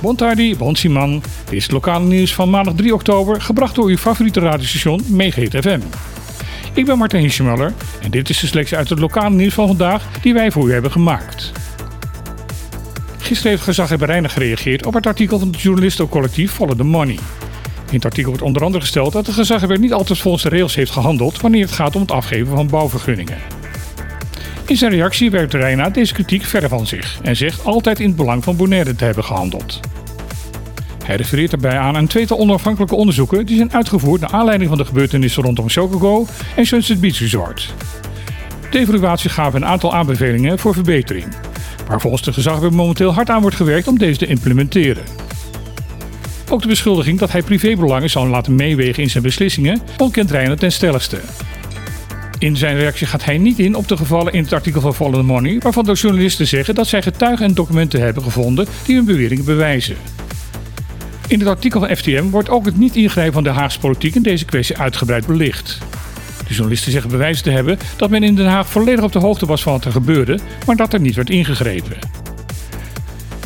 Bontardi, Bonsiman. Dit is het lokale nieuws van maandag 3 oktober, gebracht door uw favoriete radiostation Meegeet FM. Ik ben Martin Hischemuller en dit is de selectie uit het lokale nieuws van vandaag die wij voor u hebben gemaakt. Gisteren heeft gezaghebber Reinig gereageerd op het artikel van het journalistencollectief Follow the Money. In het artikel wordt onder andere gesteld dat de gezaghebber niet altijd volgens de regels heeft gehandeld wanneer het gaat om het afgeven van bouwvergunningen. In zijn reactie werpt Reina deze kritiek verder van zich en zegt altijd in het belang van Bonaire te hebben gehandeld. Hij refereert daarbij aan een tweetal onafhankelijke onderzoeken die zijn uitgevoerd naar aanleiding van de gebeurtenissen rondom Chocogo en Sunset Beach Resort. De evaluatie gaven een aantal aanbevelingen voor verbetering, waar volgens de gezaghebber momenteel hard aan wordt gewerkt om deze te implementeren. Ook de beschuldiging dat hij privébelangen zou laten meewegen in zijn beslissingen ontkent Reiner ten stelligste. In zijn reactie gaat hij niet in op de gevallen in het artikel van Follow Money, waarvan de journalisten zeggen dat zij getuigen en documenten hebben gevonden die hun beweringen bewijzen. In het artikel van FTM wordt ook het niet ingrijpen van de Haagse politiek in deze kwestie uitgebreid belicht. De journalisten zeggen bewijzen te hebben dat men in Den Haag volledig op de hoogte was van wat er gebeurde, maar dat er niet werd ingegrepen.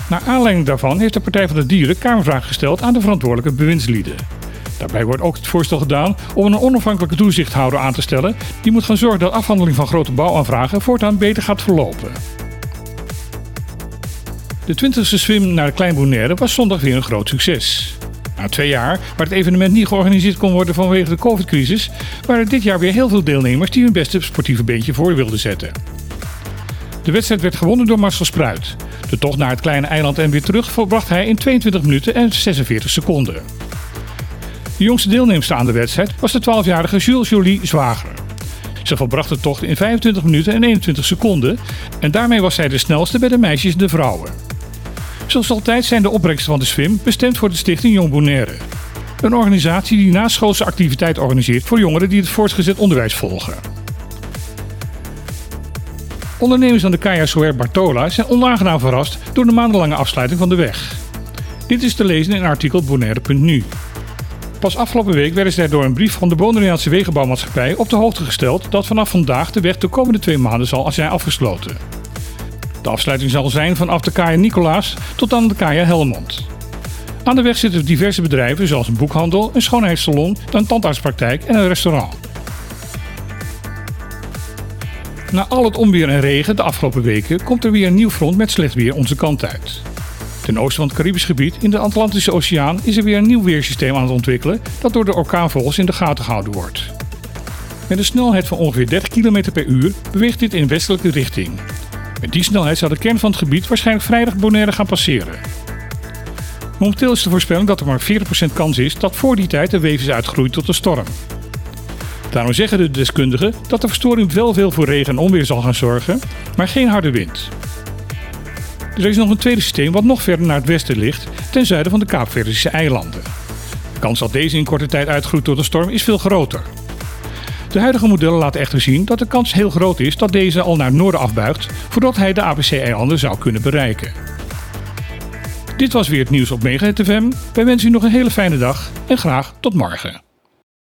Naar aanleiding daarvan heeft de Partij van de Dieren kamervraag gesteld aan de verantwoordelijke bewindslieden. Daarbij wordt ook het voorstel gedaan om een onafhankelijke toezichthouder aan te stellen die moet gaan zorgen dat afhandeling van grote bouwaanvragen voortaan beter gaat verlopen. De 20e swim naar de Klein Bonaire was zondag weer een groot succes. Na twee jaar, waar het evenement niet georganiseerd kon worden vanwege de COVID-crisis, waren dit jaar weer heel veel deelnemers die hun beste sportieve beentje voor wilden zetten. De wedstrijd werd gewonnen door Marcel Spruit. De tocht naar het kleine eiland en weer terug volbracht hij in 22 minuten en 46 seconden. De jongste deelnemster aan de wedstrijd was de 12-jarige Jules Jolie Zwager. Ze volbracht de tocht in 25 minuten en 21 seconden en daarmee was zij de snelste bij de meisjes en de vrouwen. Zoals altijd zijn de opbrengsten van de swim bestemd voor de stichting Jong Bonaire. Een organisatie die naschoolse activiteit organiseert voor jongeren die het voortgezet onderwijs volgen. Ondernemers aan de Kaya Soer Bartola zijn onaangenaam verrast door de maandenlange afsluiting van de weg. Dit is te lezen in artikel bonaire.nu. Pas afgelopen week werden zij door een brief van de Bonaireaanse Wegenbouwmaatschappij op de hoogte gesteld dat vanaf vandaag de weg de komende twee maanden zal zijn afgesloten. De afsluiting zal zijn vanaf de Kaya Nicolaas tot aan de Kaya Helmond. Aan de weg zitten diverse bedrijven zoals een boekhandel, een schoonheidssalon, een tandartspraktijk en een restaurant. Na al het onweer en regen de afgelopen weken komt er weer een nieuw front met slecht weer onze kant uit. Ten oosten van het Caribisch gebied in de Atlantische Oceaan is er weer een nieuw weersysteem aan het ontwikkelen dat door de orkaanvogels in de gaten gehouden wordt. Met een snelheid van ongeveer 30 km per uur beweegt dit in westelijke richting. Met die snelheid zou de kern van het gebied waarschijnlijk vrijdag Bonaire gaan passeren. Momenteel is de voorspelling dat er maar 40% kans is dat voor die tijd de weef is tot een storm. Daarom zeggen de deskundigen dat de verstoring wel veel voor regen en onweer zal gaan zorgen, maar geen harde wind. Er is nog een tweede systeem wat nog verder naar het westen ligt, ten zuiden van de Kaapverdische eilanden. De kans dat deze in korte tijd uitgroeit tot een storm is veel groter. De huidige modellen laten echter zien dat de kans heel groot is dat deze al naar het noorden afbuigt voordat hij de ABC-eilanden zou kunnen bereiken. Dit was weer het nieuws op Mega FM. Wij wensen u nog een hele fijne dag en graag tot morgen.